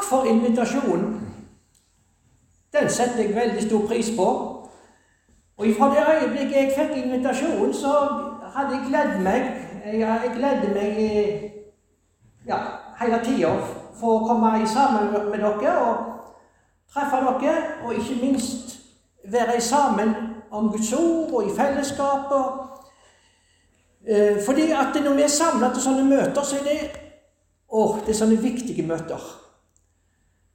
takk for invitasjonen. Den setter jeg veldig stor pris på. Og fra det øyeblikket jeg fikk invitasjonen, så hadde jeg gledd meg Jeg gledde meg ja, hele tida for å komme sammen med dere og treffe dere, og ikke minst være sammen om Guds ord og i fellesskap. Eh, fordi at når vi er samla til sånne møter, så er det å, det er sånne viktige møter.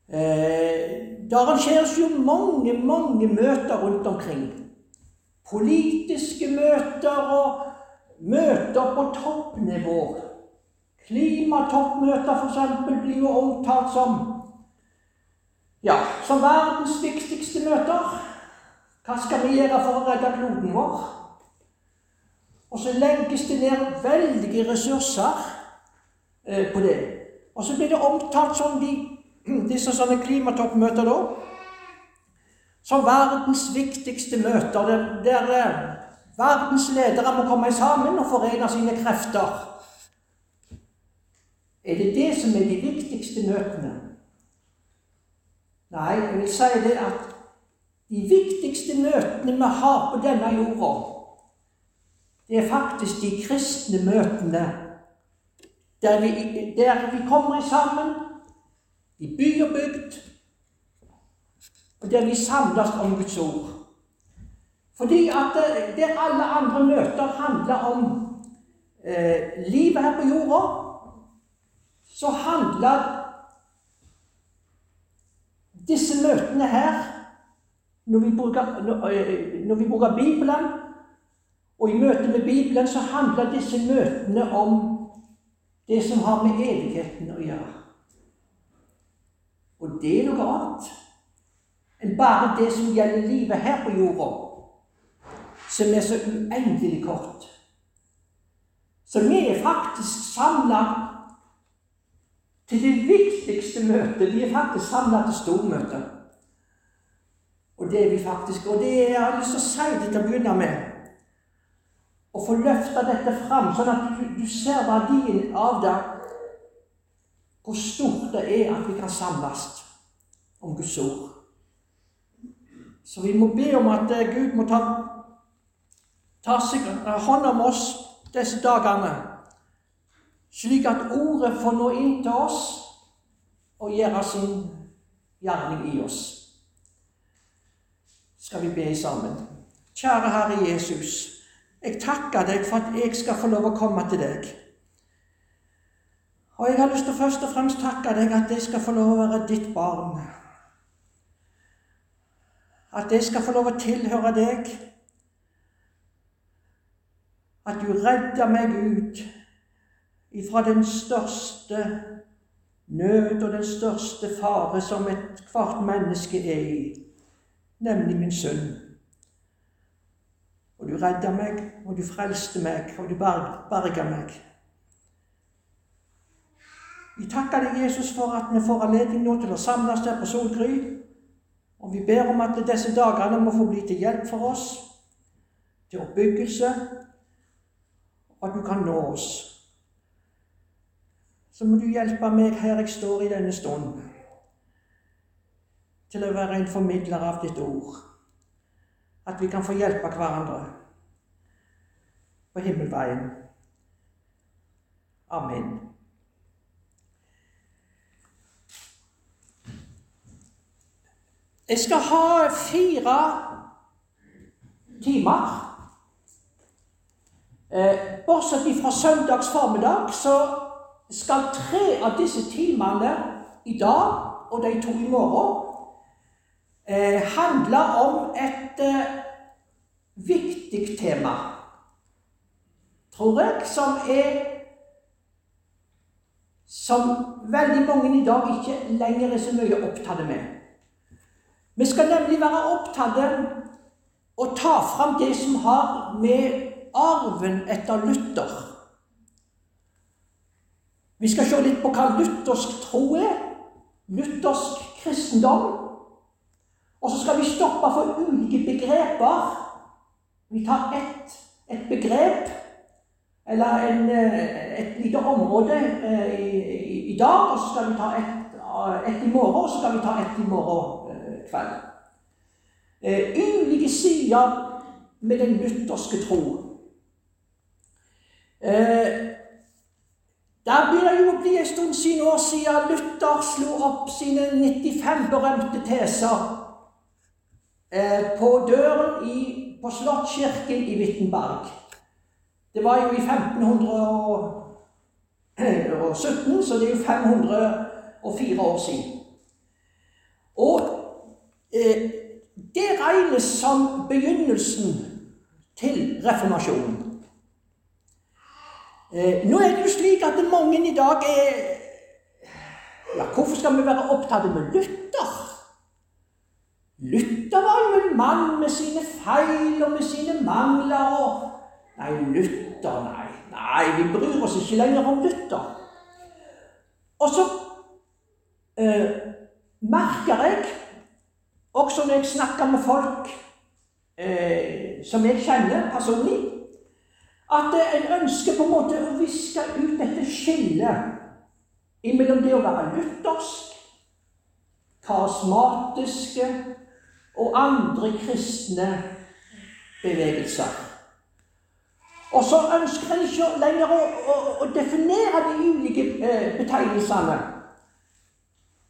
Eh, det arrangeres jo mange, mange møter rundt omkring. Politiske møter og møter på toppnivå. Klimatoppmøter f.eks. blir jo omtalt som ja, som verdens viktigste møter. Hva skal vi gjøre for å redde kloden vår? Og så legges det ned veldige ressurser eh, på det. Og så blir det omtalt som de, disse sånne klimatoppmøter da, som verdens viktigste møter, der eh, verdens ledere må komme sammen og forene sine krefter. Er det det som er de viktigste møtene? Nei, jeg vil si det at de viktigste møtene vi har på denne jorda, det er faktisk de kristne møtene der vi, der vi kommer sammen i by og bygd, og der vi samles om Guds ord. Fordi at der alle andre møter handler om eh, livet her på jorda, så handler disse møtene her, når vi bruker, når vi bruker Bibelen, og i møte med Bibelen, så handler disse møtene om det som har med evigheten å gjøre. Og det er noe annet enn bare det som gjelder livet her på jorda, som er så uendelig kort. Så vi er faktisk samla til det viktigste møtet. Vi er faktisk samla til stormøte. Og det er vi faktisk. Og det jeg har lyst til å si til å begynne med. Å få løfta dette fram, sånn at du, du ser verdien av det. Hvor stort det er at vi kan samles om Guds ord. Så vi må be om at eh, Gud må ta, ta seg hånd om oss disse dagene slik at ordet får nå inn til oss og gjøre sin gjerning i oss. Skal vi be sammen? Kjære Herre Jesus, jeg takker deg for at jeg skal få lov å komme til deg. Og jeg har lyst til først og fremst takke deg at jeg skal få lov å være ditt barn. At jeg skal få lov å tilhøre deg. At du redder meg ut ifra den største nød og den største fare som ethvert menneske er i, nemlig min sønn. Og du redda meg, og du frelste meg, og du berga meg. Vi takker deg, Jesus, for at vi får anledning nå til å samles der på Solgry. Og vi ber om at disse dagene må få bli til hjelp for oss, til oppbyggelse, og at du kan nå oss så må du hjelpe meg her jeg står i denne stund, til å være en formidler av ditt ord. At vi kan få hjelpe hverandre på himmelveien. Amen. Jeg skal ha fire timer. Eh, bortsett fra søndags formiddag så skal tre av disse timene i dag og de to i morgen eh, handle om et eh, viktig tema, tror jeg, som er Som veldig mange i dag ikke lenger er så mye opptatt med. Vi skal nemlig være opptatt av å ta fram det som har med arven etter Luther vi skal se litt på hva luthersk tro er. Luthersk kristendom. Og så skal vi stoppe for ulike begreper. Vi tar ett et begrep, eller en, eh, et lite område i, i, i, dag, og så skal vi ta ett et i morgen, og så skal vi ta ett i morgen kveld. Ulike sider med den lutherske tro. Der begynner det å bli en stund siden år siden Luther slo opp sine 95 berømte teser på døren i, på Slottskirken i Wittenberg. Det var jo i 1517, så det er jo 504 år siden. Og eh, det regnes som begynnelsen til reformasjonen. Eh, nå er det jo slik at mange i dag er ja, Hvorfor skal vi være opptatt med Luther? Luther var jo en mann med sine feil og med sine mangler. og Nei, Luther, nei. Nei, vi bryr oss ikke lenger om Luther. Og så eh, merker jeg, når jeg snakker med folk eh, som jeg kjenner personlig, at en ønsker på en måte å viske ut dette skillet mellom det å være luthersk, karismatiske og andre kristne bevegelser. Og så ønsker en ikke lenger å, å, å, definere de ulike eh, betegnelsene.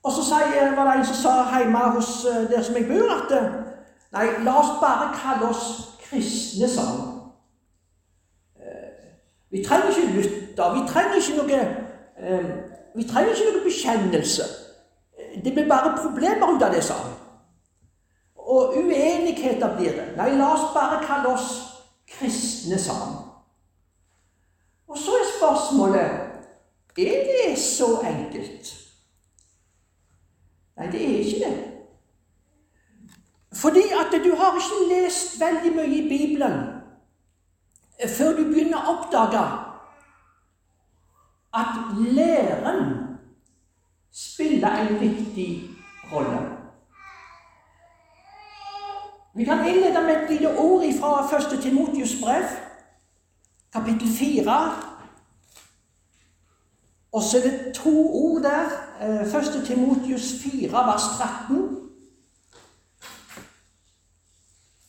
Og så sier, var det en som sa hjemme hos eh, der som jeg bor, at eh, nei, la oss bare kalle oss kristne sammen. han. vi trenger ikke lytte. vi trenger ikke noe eh, Vi trenger ikke noe bekjennelse. Det blir bare problemer ut av det, sa han. Og uenigheter blir det. Nei, la oss bare kalle oss kristne sammen. Og så er spørsmålet er det så enkelt. Nei, det er ikke det. Fordi at du har ikke lest veldig mye i Bibelen før du begynner å oppdage at læren spiller en viktig rolle. Vi kan innlede med et lite ord fra 1. Timotius brev kapittel 4. Og så er det to ord der. Eh, første Timotius 4, vers 13.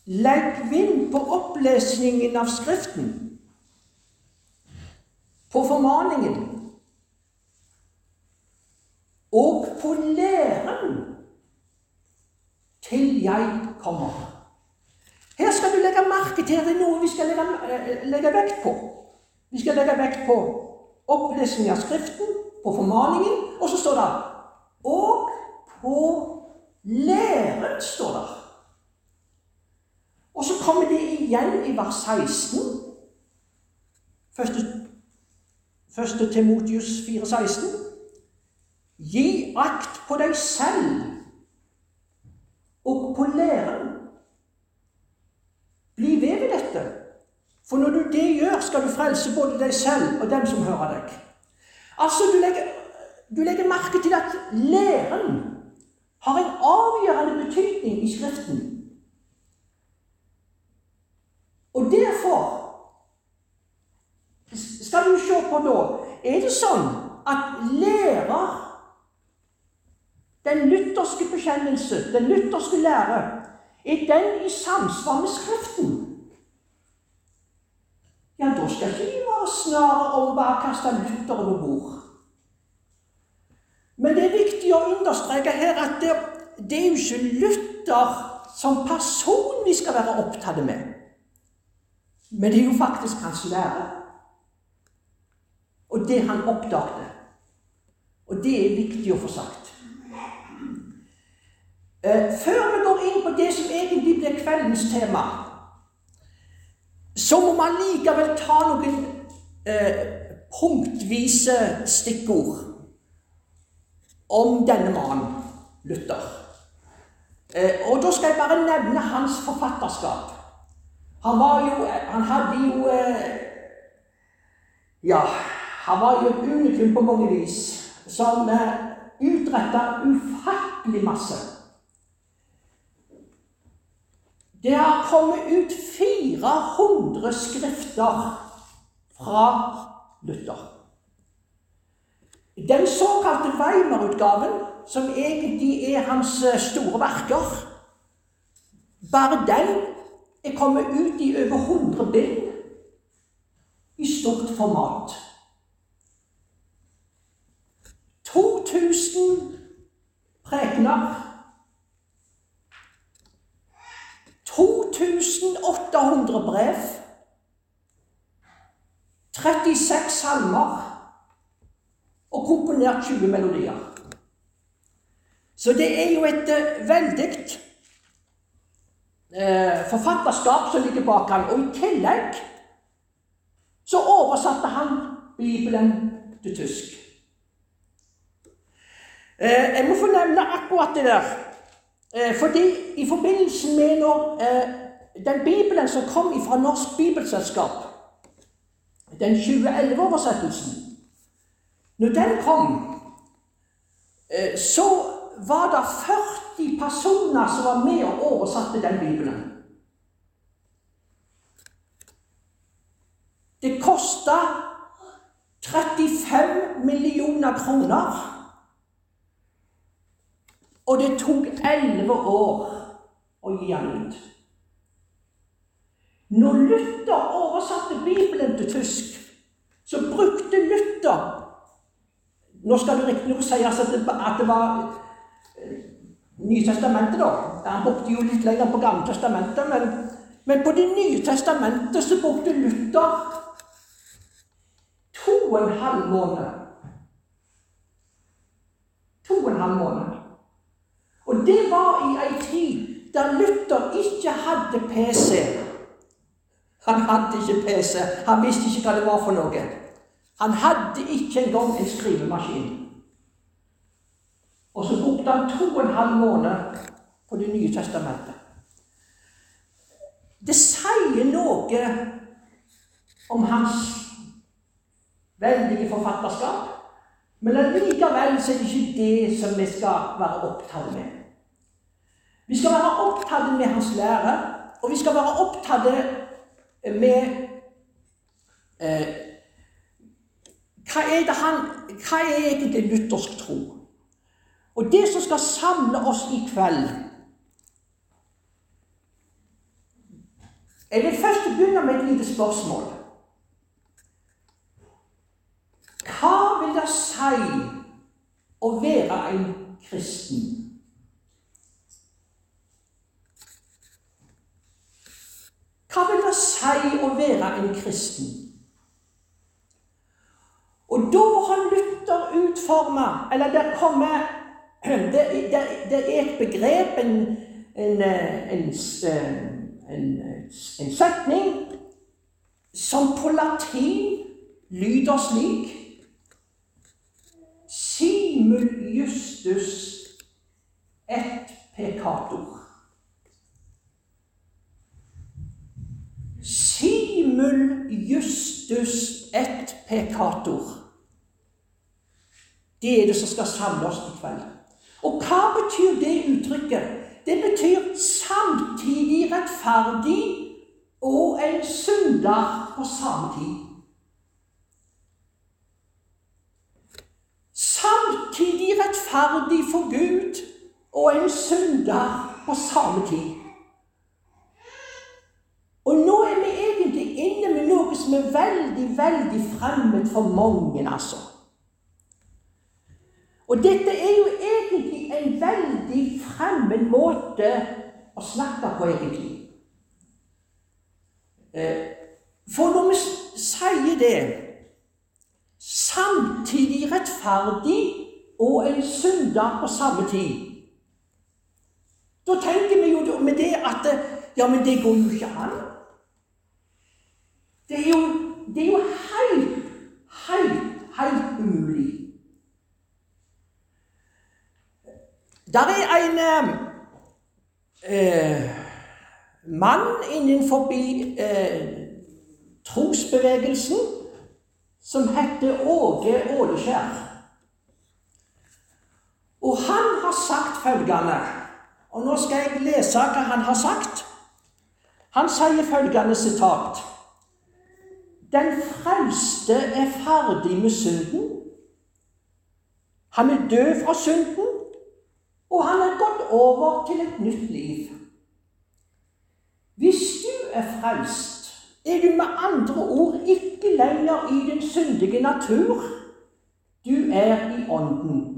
Legg vind på opplesningen av Skriften, på formaningen og på læren til jeg kommer. Her skal du legge merke til at det er noe vi skal legge, eh, legge vekt på. Vi skal legge vekt på opplesning av Skriften, på formaningen, og så står det Og på læren, står det. Og så kommer det igjen i vers 16. Første, første Timotius 4,16. Gi akt på deg selv og på læren. Bli ved ved dette. For når du det gjør, skal du frelse både deg selv og dem som hører deg. Altså, du legger, du legger merke til at læren har en avgjørende betydning i Skriften. Og derfor skal du se på da Er det sånn at lærer den lutherske bekjennelse, den lutherske lære, er den i samsvar med Skriften? Ja, da skal ikke vi snarere snare om bare å kaste Luther over bord. Men det er viktig å understreke her at det, det er jo ikke Luther som person vi skal være opptatt med. Men det er jo faktisk hans lære. Og det han oppdagte. Og det er viktig å få sagt. Eh, før vi går inn på det som egentlig blir kveldens tema, så må man likevel ta noen eh, punktvise stikkord om denne mannen, Luther. Eh, og da skal jeg bare nevne hans forfatterskap. Han var jo Han hadde jo eh, Ja, han var jo et unikum på mange vis, som eh, utretta ufattelig masse. Det har kommet ut 400 skrifter fra Luther. Den såkalte Weimar-utgaven, som egentlig er hans eh, store verker, bare den er kommet ut i over 100 bind i stort format. 2000 prekener 2800 brev. 36 salmer. Og komponert 20 melodier. Så det er jo et uh, veldig eh, forfatterskap som ligger bak han. Og i tillegg så oversatte han Bibelen til tysk. Eh, jeg må få nevne akkurat det der. Eh, fordi i forbindelse med når eh, den Bibelen som kom fra Norsk Bibelselskap, den 2011-oversettelsen Når den kom, eh, så var det 40 personer som var med og oversatte den Bibelen. Det kosta 35 millioner kroner. Og det tok elleve år å gi den ut. Når Luther oversatte Bibelen til tysk, så brukte Luther Nå skal det riktignok sies at at det var eh, Nytestamentet, da. Han brukte jo litt lenger på Gamle testamentet, men, men på Det nye testamentet så brukte Luther to og en halv måned. To og en halv måned. Og det var i ei tid da Luther ikke hadde PC. Han hadde ikke PC. Han visste ikke hva det var for noe. Han hadde ikke engang en skrivemaskin. Og så brukte han to og en halv måned på Det nye testamentet. Det sier noe om hans veldige forfatterskap. Men allikevel så er det ikke det som vi skal være opptatt med. Vi skal være opptatt med hans lære, og vi skal være opptatt med eh, hva, er han, hva er egentlig luthersk tro? Og det som skal samle oss i kveld Jeg vil først begynne med et lite spørsmål. Hva vil det si å være en kristen? Hva vil det si å være en kristen? Og da har Luther utforma Eller det kommer det, det, det, er et begrep, en, en, en, en setning, som på latin lyder slik Simul justus et peccator. Simul justus et peccator. Det er det som skal samle oss i kveld. Og hva betyr det uttrykket? Det betyr samtidig rettferdig og en synder på samme tid. Samtidig rettferdig for Gud og en synder på samme tid. Og nå er vi inne med noe som er veldig, veldig fremmed for mange, altså. Og dette er jo egentlig en veldig fremmed måte å snakke på, egentlig. Eh, for når vi sier det Samtidig rettferdig og en synder på samme tid. Da tenker vi jo med det at ja, men det går jo ikke an. Det er jo, det er jo helt, helt, helt umulig. Der er en eh, mann innenfor eh, trosbevegelsen som heter Åge Åleskjær. Og han har sagt følgende Og nå skal jeg lese hva han har sagt. Han sier følgende sitat Den frelste er ferdig med synden. Han er død fra synden, og han er gått over til et nytt liv. Hvis du er frelst, er du med andre ord ikke lenger i den syndige natur. Du er i Ånden.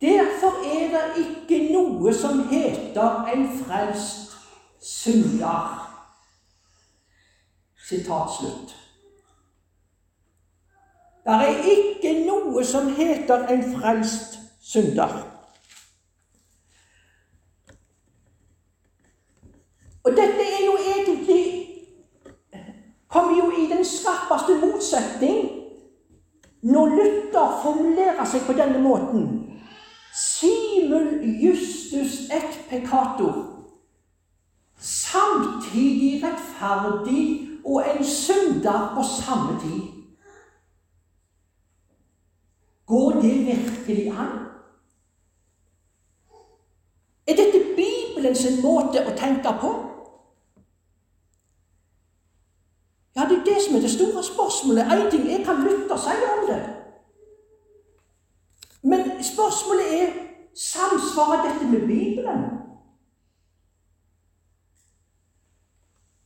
Derfor er det ikke noe som heter en frelst synder. Sitat slutt. Det er ikke noe som heter en frelst synder. Og dette er jo egentlig kommer jo i den skarpeste motsetning når Luther formulerer seg på denne måten. Simul justus et peccator. Samtidig rettferdig og en synder på samme tid. Går det virkelig an? Er dette Bibelens måte å tenke på? Ja, det er det som er det store spørsmålet. Én ting er hva Luther sier om det. Men spørsmålet er samsvarer dette med Bibelen?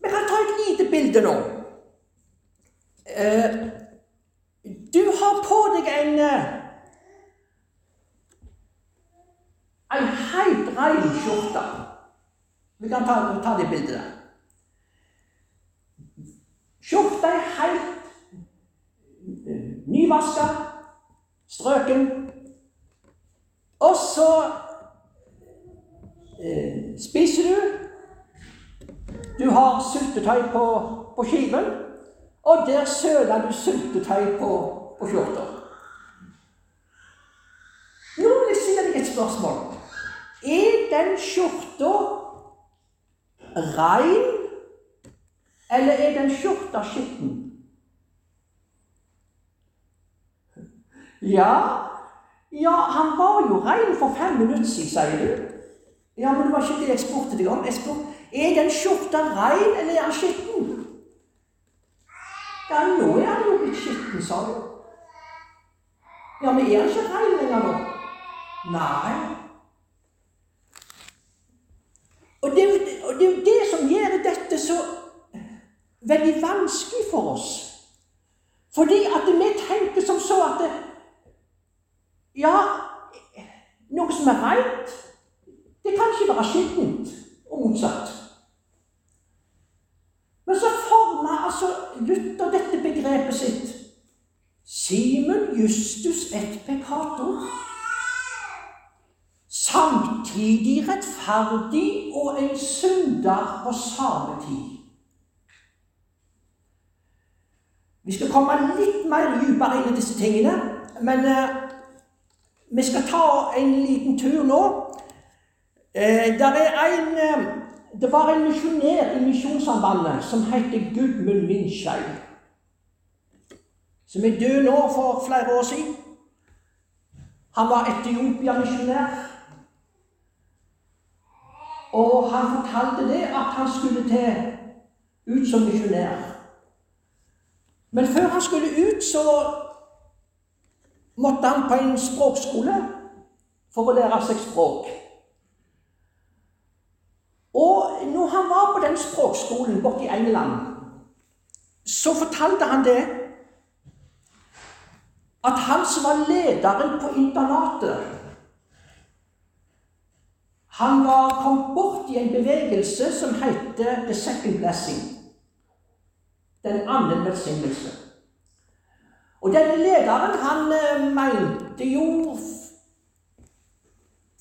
Vi kan ta et lite bilde nå. Eh, du har på deg en eh, en helt bred skjorte. Vi kan ta, ta det bildet der. Skjorta er helt eh, nyvaska, strøken, og så eh, spiser du. Du har syltetøy på, på skiven, og der søla du syltetøy på, på skjorta. Nå vil jeg stille deg et spørsmål. Er den skjorta rein, eller er den skjorta skitten? Ja, ja, han var jo rein for fem minutter siden, sier du. Ja, men det var ikke det jeg spurte deg om. Jeg spurte er den skjorta rein, eller er den skitten. Ja, nå er han jo blitt skitten, sa du. Ja, men er han ikke rein lenger nå? Nei. Og det, og det er jo det som gjør dette så veldig vanskelig for oss. Fordi at vi tenker som så at det, ja, noe som er reint, det kan ikke være skittent, og motsatt. Men så former altså Luther dette sitt. Simon justus et pekator. Samtidig rettferdig og en synder på samme tid. Vi skal komme litt mer dypere inn i disse tingene, men eh, vi skal ta en liten tur nå. Eh, en, eh, det var en misjonær i Misjonssambandet som heter Gudmund Vindskei. Som er død nå for flere år siden. Han var Etiopia-misjonær. Og han fortalte det at han skulle til ut som misjonær. Men før han skulle ut, så måtte han på en språkskole for å lære seg språk. Og når han var på den språkskolen borte i England, så fortalte han det at han som var lederen på internatet Han var kommet bort i en bevegelse som heter The Second Blessing. Den andre velsignelse. Og denne lederen han eh, mente jo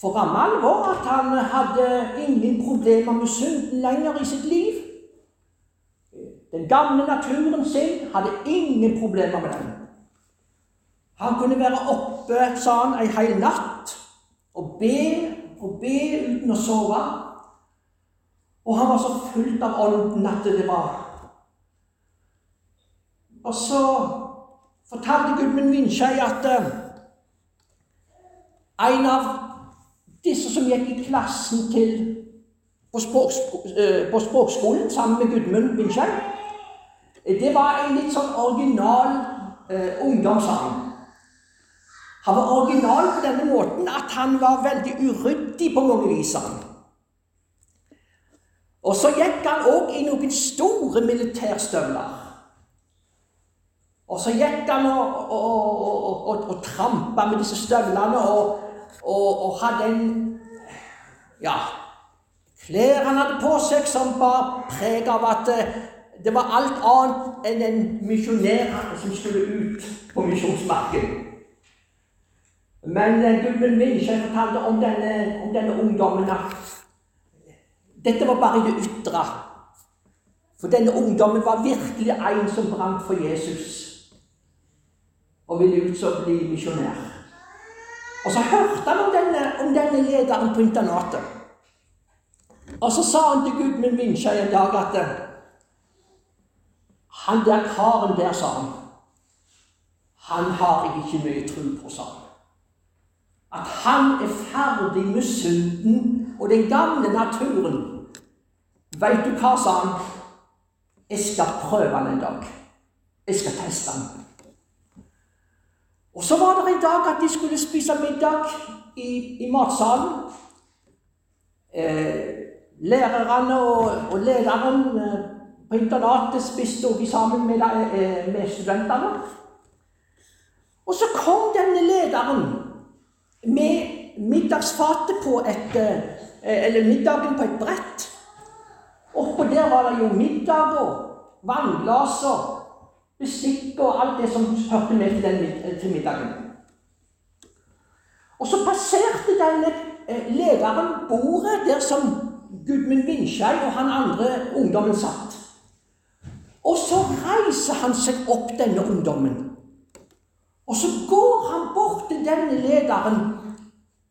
for ramme alvor at han hadde ingen problemer med synden lenger i sitt liv. Den gamle naturen sin hadde ingen problemer med den. Han kunne være oppe, sa han, ei hel natt og be og be uten å sove. Og han var så fullt av ånden at det var Og så fortalte Gudmund Vindskei at en av disse som gikk i klassen til på, språk, uh, på språkskolen sammen med Gudmund Vindskei det var en litt sånn original eh, ungdomssang. Han var original på denne måten at han var veldig uryddig på mange vis. Og så gikk han òg i noen store militærstøvler. Og så gikk han og, og, og, og trampa med disse støvlene og, hadde en Ja, klær han hadde på seg som bar preg av at eh, det var alt annet enn en misjonær som skulle ut på misjonsmarken. Men eh, Gudmund Vinsjø fortalte om denne, om denne ungdommen at dette var bare i det ytre. For denne ungdommen var virkelig en som brant for Jesus og ville ut som bli misjonær. Og så hørte han om denne, om denne lederen på internatet. Og så sa han til Gudmund Vinsja en dag at han der karen der, sa han, han har jeg ikke mye tro på, sa han. At han er ferdig med synden og den gamle naturen. Veit du hva, sa han? Jeg skal prøve han en dag. Jeg skal teste han. Og så var det en dag at de skulle spise middag i, i matsalen. Eh, lærerne og, og lederen eh, på internatet spiste også sammen med, eh, med studentene. Og så kom denne lederen med middagsfatet på et eh, Eller middagen på et brett. Oppå der var det jo middag og vannglass og bestikk og alt det som hørte med til, den, til middagen. Og så passerte denne eh, lederen bordet der som Gudmund Vindskei og han andre ungdommen satt. Og så reiser han seg opp, denne ungdommen. Og så går han bort til denne lederen,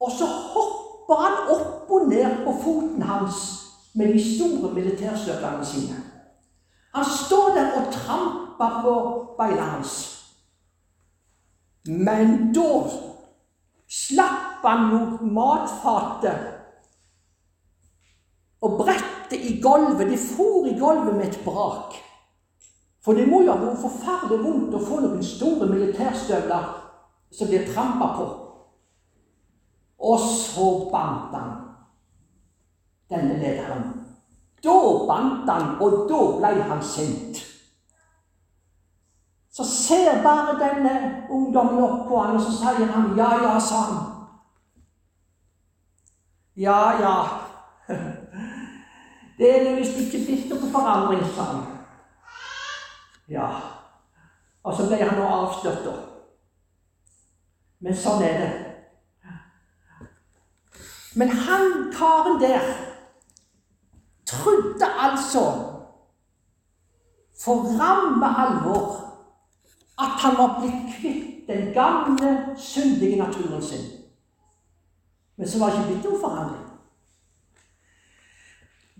og så hopper han opp og ned på foten hans med de store militærstøvlene sine. Han står der og tramper på beina hans. Men da slapp han jo matfatet og brettet i gulvet. Det for i gulvet med et brak. For det må jo ha vært forferdelig vondt å få noen store militærstøvler som blir trampa på. Og så bandt han denne lederen. Da bandt han, og da ble han sint. Så ser bare denne ungdommen opp på han, og så sier han ja, ja, sa han. Ja, ja. Det er visst ikke blitt noe forandring, sa han. Ja. Og så ble han nå avslørt, da. Men sånn er det. Men han karen der trodde altså for ramme alvor at han var blitt kvitt den gamle, syndige naturen sin. Men så var det ikke blitt noen forandring.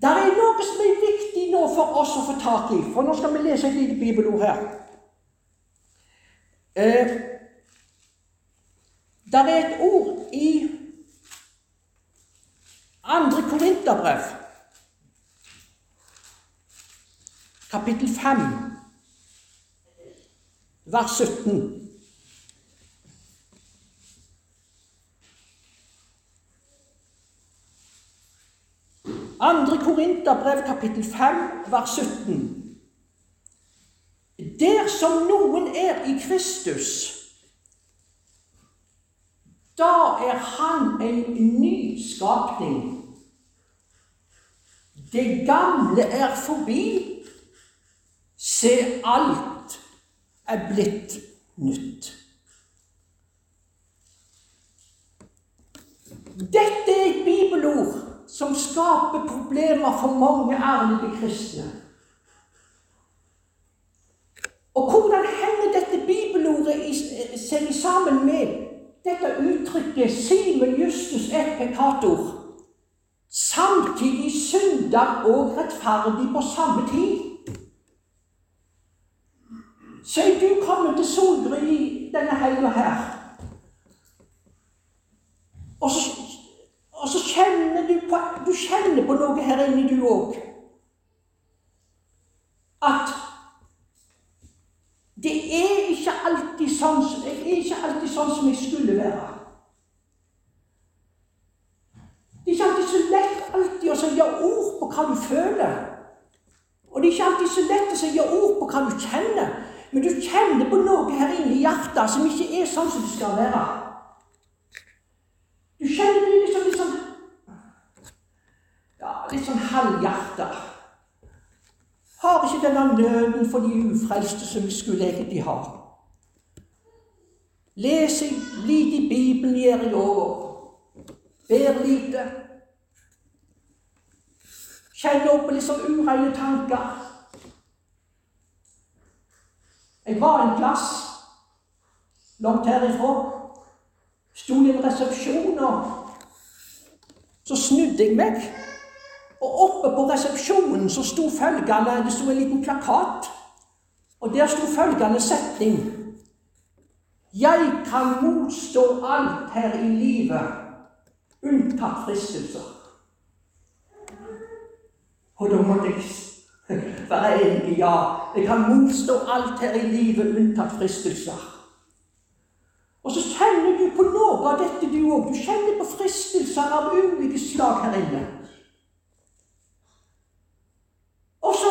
Det er noe som er viktig nå for oss å få tak i, for nå skal vi lese et lite bibelord her. Eh, det er et ord i andre Korinterbrev, kapittel 5, vers 17. Andre Korinterbrev, kapittel 5, vers 17. Dersom noen er i Kristus, da er han en ny skapning. Det gamle er forbi. Se, alt er blitt nytt. Dette er et bibelord som skaper problemer for mange ærlige kristne. Og hvordan henger dette bibelordet seg sammen med dette uttrykket 'Simen justus et pekator? Samtidig synder og rettferdig på samme tid. Så er du kommet til Solgry denne helga her. Og så og så kjenner du på, du kjenner på noe her inne, du òg. At det er ikke alltid sånn, jeg er ikke alltid sånn som jeg skulle være. Det er ikke alltid så lett alltid å sette ord på hva du føler. Og det er ikke alltid så lett å sette ord på hva du kjenner. Men du kjenner på noe her inne i hjertet som ikke er sånn som det skal være. Du kjenner det liksom litt sånn Ja, litt sånn halvhjerta. Har ikke denne nøden for de ufrelste som vi skulle egentlig ha. Leser lite i Bibelen gjør jeg òg. Ber lite. Kjenner opp litt sånn ureine tanker. Jeg var en plass langt herifra. Sto i en resepsjon, og så snudde jeg meg. Og oppe på resepsjonen så sto følgende Det sto en liten plakat, og der sto følgende setning Jeg kan motstå alt her i livet, unntatt fristelser. Og da måtte jeg være enig ja. Jeg kan motstå alt her i livet, unntatt fristelser. Og så kjenner du på noe av dette, du òg. Du kjenner på fristelser av ulike slag her inne. Og så,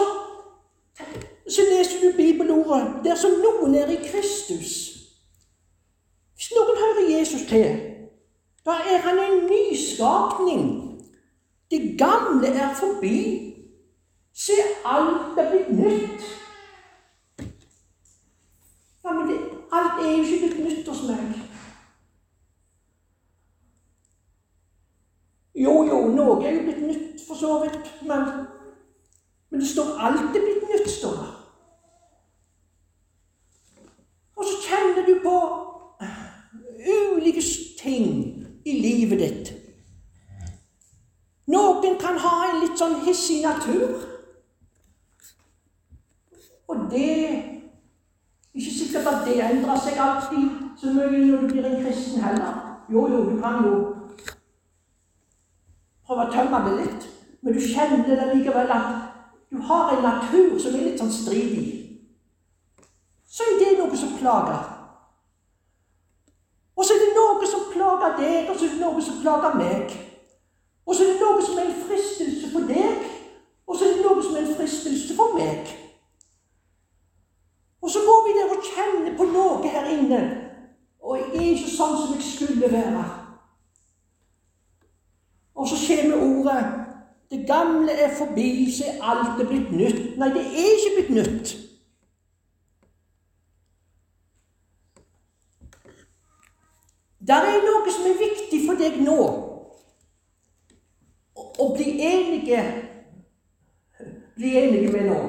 så leser du bibelordet dersom noen er i Kristus. Hvis noen hører Jesus til, da er han en nyskapning. Det gamle er forbi. Se, alt er blitt nytt. Ja, men det, alt er jo ikke blitt nytt hos meg. Jo, jo, noe er jo blitt nytt for så vidt, men men det står alltid blitt nytt, står det. Og så kjenner du på ulike ting i livet ditt. Noen kan ha en litt sånn hissig natur. Og det er ikke sikkert at det endrer seg alltid så mye når du blir heller. Jo, jo, du kan jo prøve å tømme det litt, men du kjenner det likevel at du har en natur som er litt sånn stridig, så er det noe som plager. Og så er det noe som plager deg, og så er det noe som plager meg. Og så er det noe som er en fristelse for deg, og så er det noe som er en fristelse for meg. Og så går vi der og kjenner på noe her inne, og jeg er ikke sånn som jeg skulle være. Og så kommer ordet det gamle er forbi, så er alt er blitt nytt. Nei, det er ikke blitt nytt. Det er noe som er viktig for deg nå. Å bli enige bli enige med nå.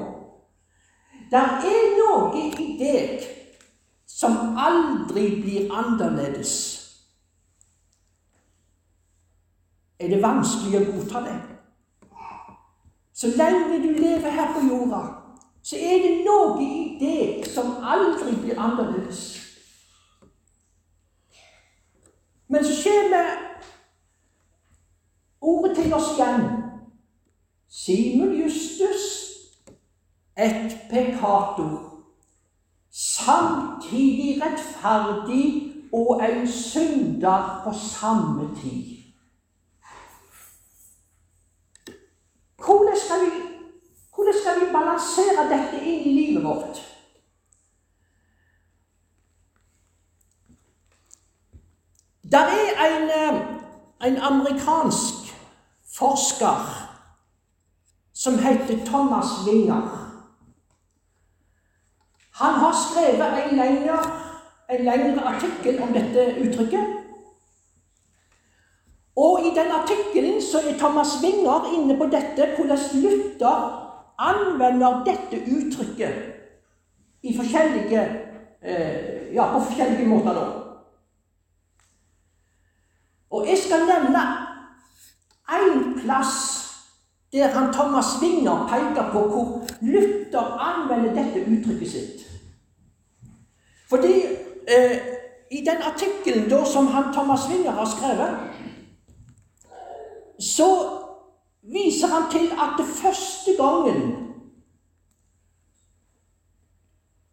Det er noe i deg som aldri blir annerledes. Er det vanskelig å godta det? Så lenge du lever her på jorda, så er det noe i deg som aldri blir annerledes. Men så kommer ordet til oss igjen. Simon Justus, et pekkator, samtidig rettferdig og en synder på samme tid. Hvordan skal, vi, hvordan skal vi balansere dette inn i livet vårt? Der er en, eh, en amerikansk forsker som heter Thomas Winger. Har skrevet en lengre, en lengre artikkel om dette uttrykket. Og i den artikkelen så er Thomas Winger inne på dette, hvordan Luther anvender dette uttrykket i forskjellige, eh, ja, på forskjellige måter. da. Og jeg skal nevne én plass der han Thomas Winger peker på hvor Luther anvender dette uttrykket sitt. Fordi eh, i den artikkelen som han Thomas Winger har skrevet så viser han til at det første gangen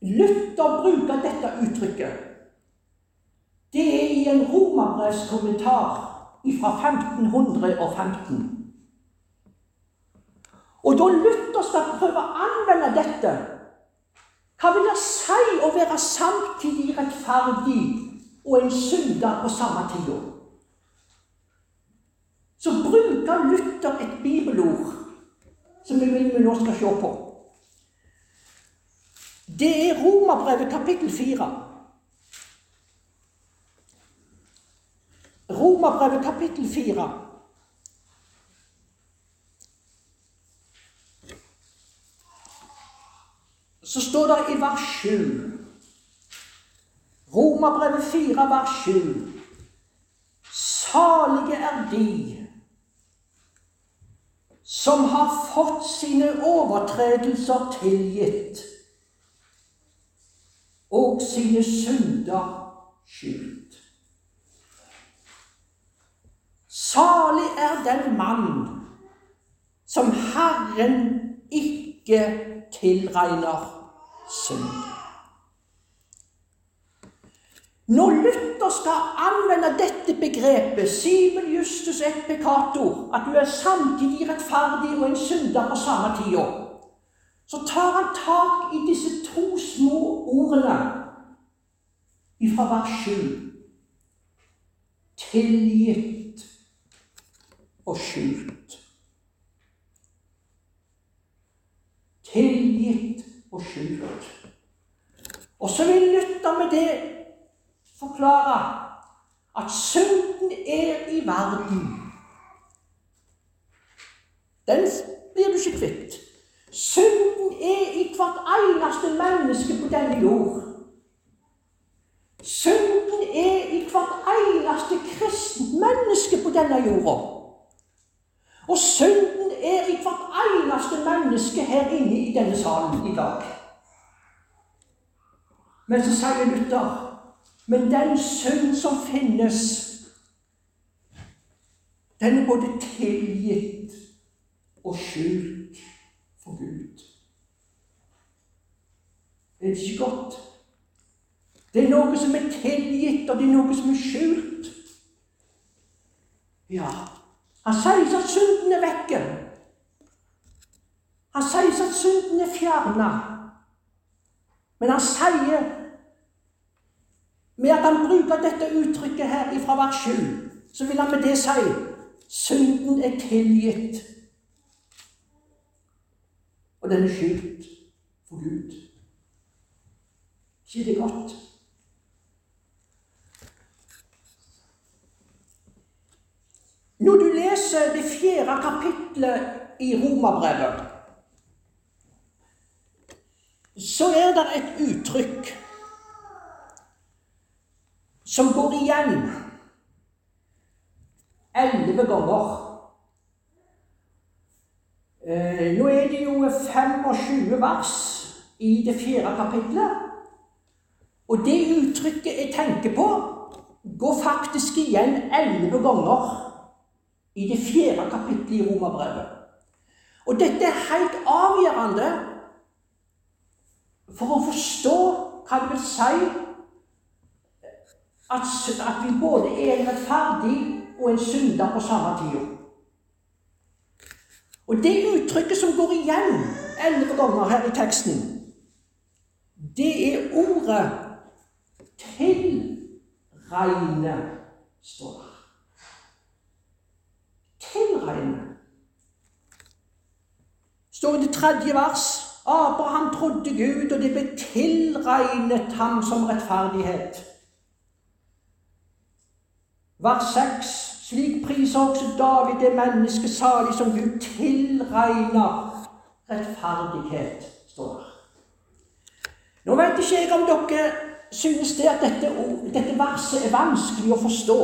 Luther bruker dette uttrykket, det er i en romerbrevskommentar fra 1515. Og da Luther skal prøve å anvende dette, hva vil det si å være samtidig rettferdig og en synder på samme tid? Så bruker Luther et bibelord som vi nå skal se på. Det er Romerbrevet kapittel 4. Romerbrevet kapittel 4. Så står det i vers 7 Romerbrevet 4, vers 7. Salige er de som har fått sine overtredelser tilgitt og sine synder skyldt. Salig er den mann som Herren ikke tilregner synd. Når Luther skal anvende dette begrepet, Simen Justus et at du er samtidig rettferdig og en synder på samme tida, så tar han tak i disse to små ordene ifra vers 7. Tilgitt og skjult. Tilgitt og skjult. Og så vil Luther med det forklare at synden er i verden. Den blir du ikke kvitt. Synden er i hvert eneste menneske på denne jord. Synden er i hvert eneste kristent menneske på denne jorda. Og synden er i hvert eneste menneske her inne i denne salen i dag. Men så sier Luther men den synd som finnes, den er både tilgitt og skjult for Gud. Er det ikke godt? Det er noe som er tilgitt, og det er noe som er skjult. Ja, han sier at synden er vekke. Han sier at synden er fjerna. Men han sier med at han bruker dette uttrykket her fra vers 7, så vil han med det si synden er tilgitt. Og den er skjult for Gud. ikke det godt? Når du leser det fjerde kapitlet i Romerbrevet, så er det et uttrykk som går igjen elleve ganger. Eh, nå er det jo 25 vers i det fjerde kapitlet. Og det uttrykket jeg tenker på, går faktisk igjen elleve ganger i det fjerde kapittelet i Romerbrevet. Og dette er helt avgjørende for å forstå hva det vil si at, at vi både er en rettferdig og en synder på samme tid. Og det uttrykket som går igjen elleve ganger her i teksten, det er ordet 'tilregne', står det tilregne. står i det tredje vers. Abraham trodde Gud, og det ble tilregnet ham som rettferdighet. Vers 6. Slik priser også David det mennesket salig som Gud tilregner rettferdighet, står der. Nå vet ikke jeg om dere synes det at dette, dette verset er vanskelig å forstå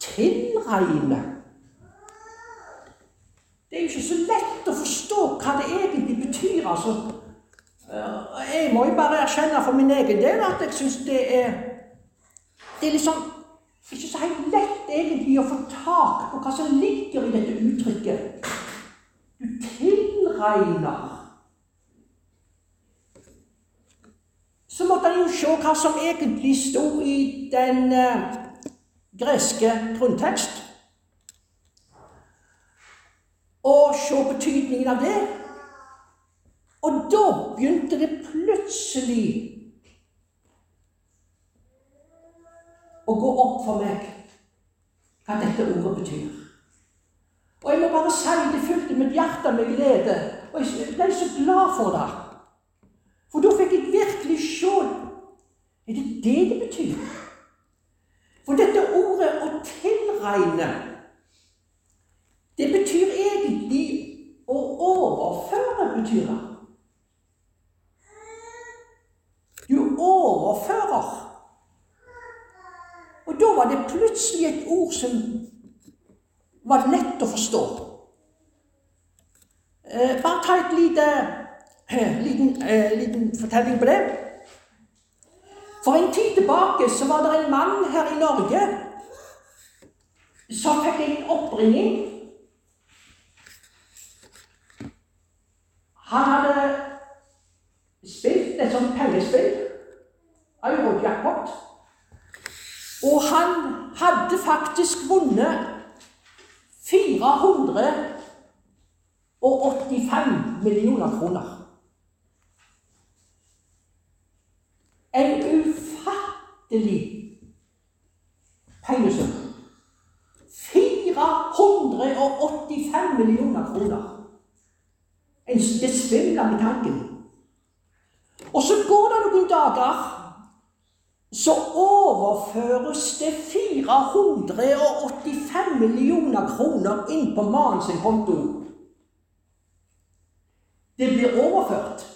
tilregne. Det er jo ikke så lett å forstå hva det egentlig betyr. altså. Jeg må jo bare erkjenne for min egen del at jeg syns det er Det er liksom ikke så helt lett egentlig å få tak på hva som ligger i dette uttrykket. Du tilregner. så måtte han jo se hva som egentlig sto i den eh, greske grunntekst. Og se betydningen av det. Og da begynte det plutselig å gå opp for meg hva dette ordet betyr. Og jeg må bare si det fylte mitt hjerte med glede. Og jeg ble så glad for det. For da fikk jeg virkelig se Er det det det betyr? For dette ordet 'å tilregne' det betyr egentlig å overføre, betyr det. Du overfører. Og da var det plutselig et ord som var lett å forstå. Eh, bare ta en lite, eh, liten, eh, liten fortelling på det. For en tid tilbake så var det en mann her i Norge som fikk jeg en oppringning. Han hadde spilt et sånt pengespill, Eurojackpot, og han hadde faktisk vunnet 485 millioner kroner. En ufattelig pengesum. 485 millioner kroner. En, det svimler tanken. Og så går det noen dager så overføres det 485 millioner kroner inn på mannen sin konto. Det blir overført.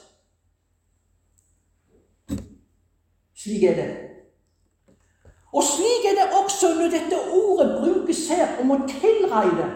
Slik er det. Og slik er det også når dette ordet brukes her om å tilregne.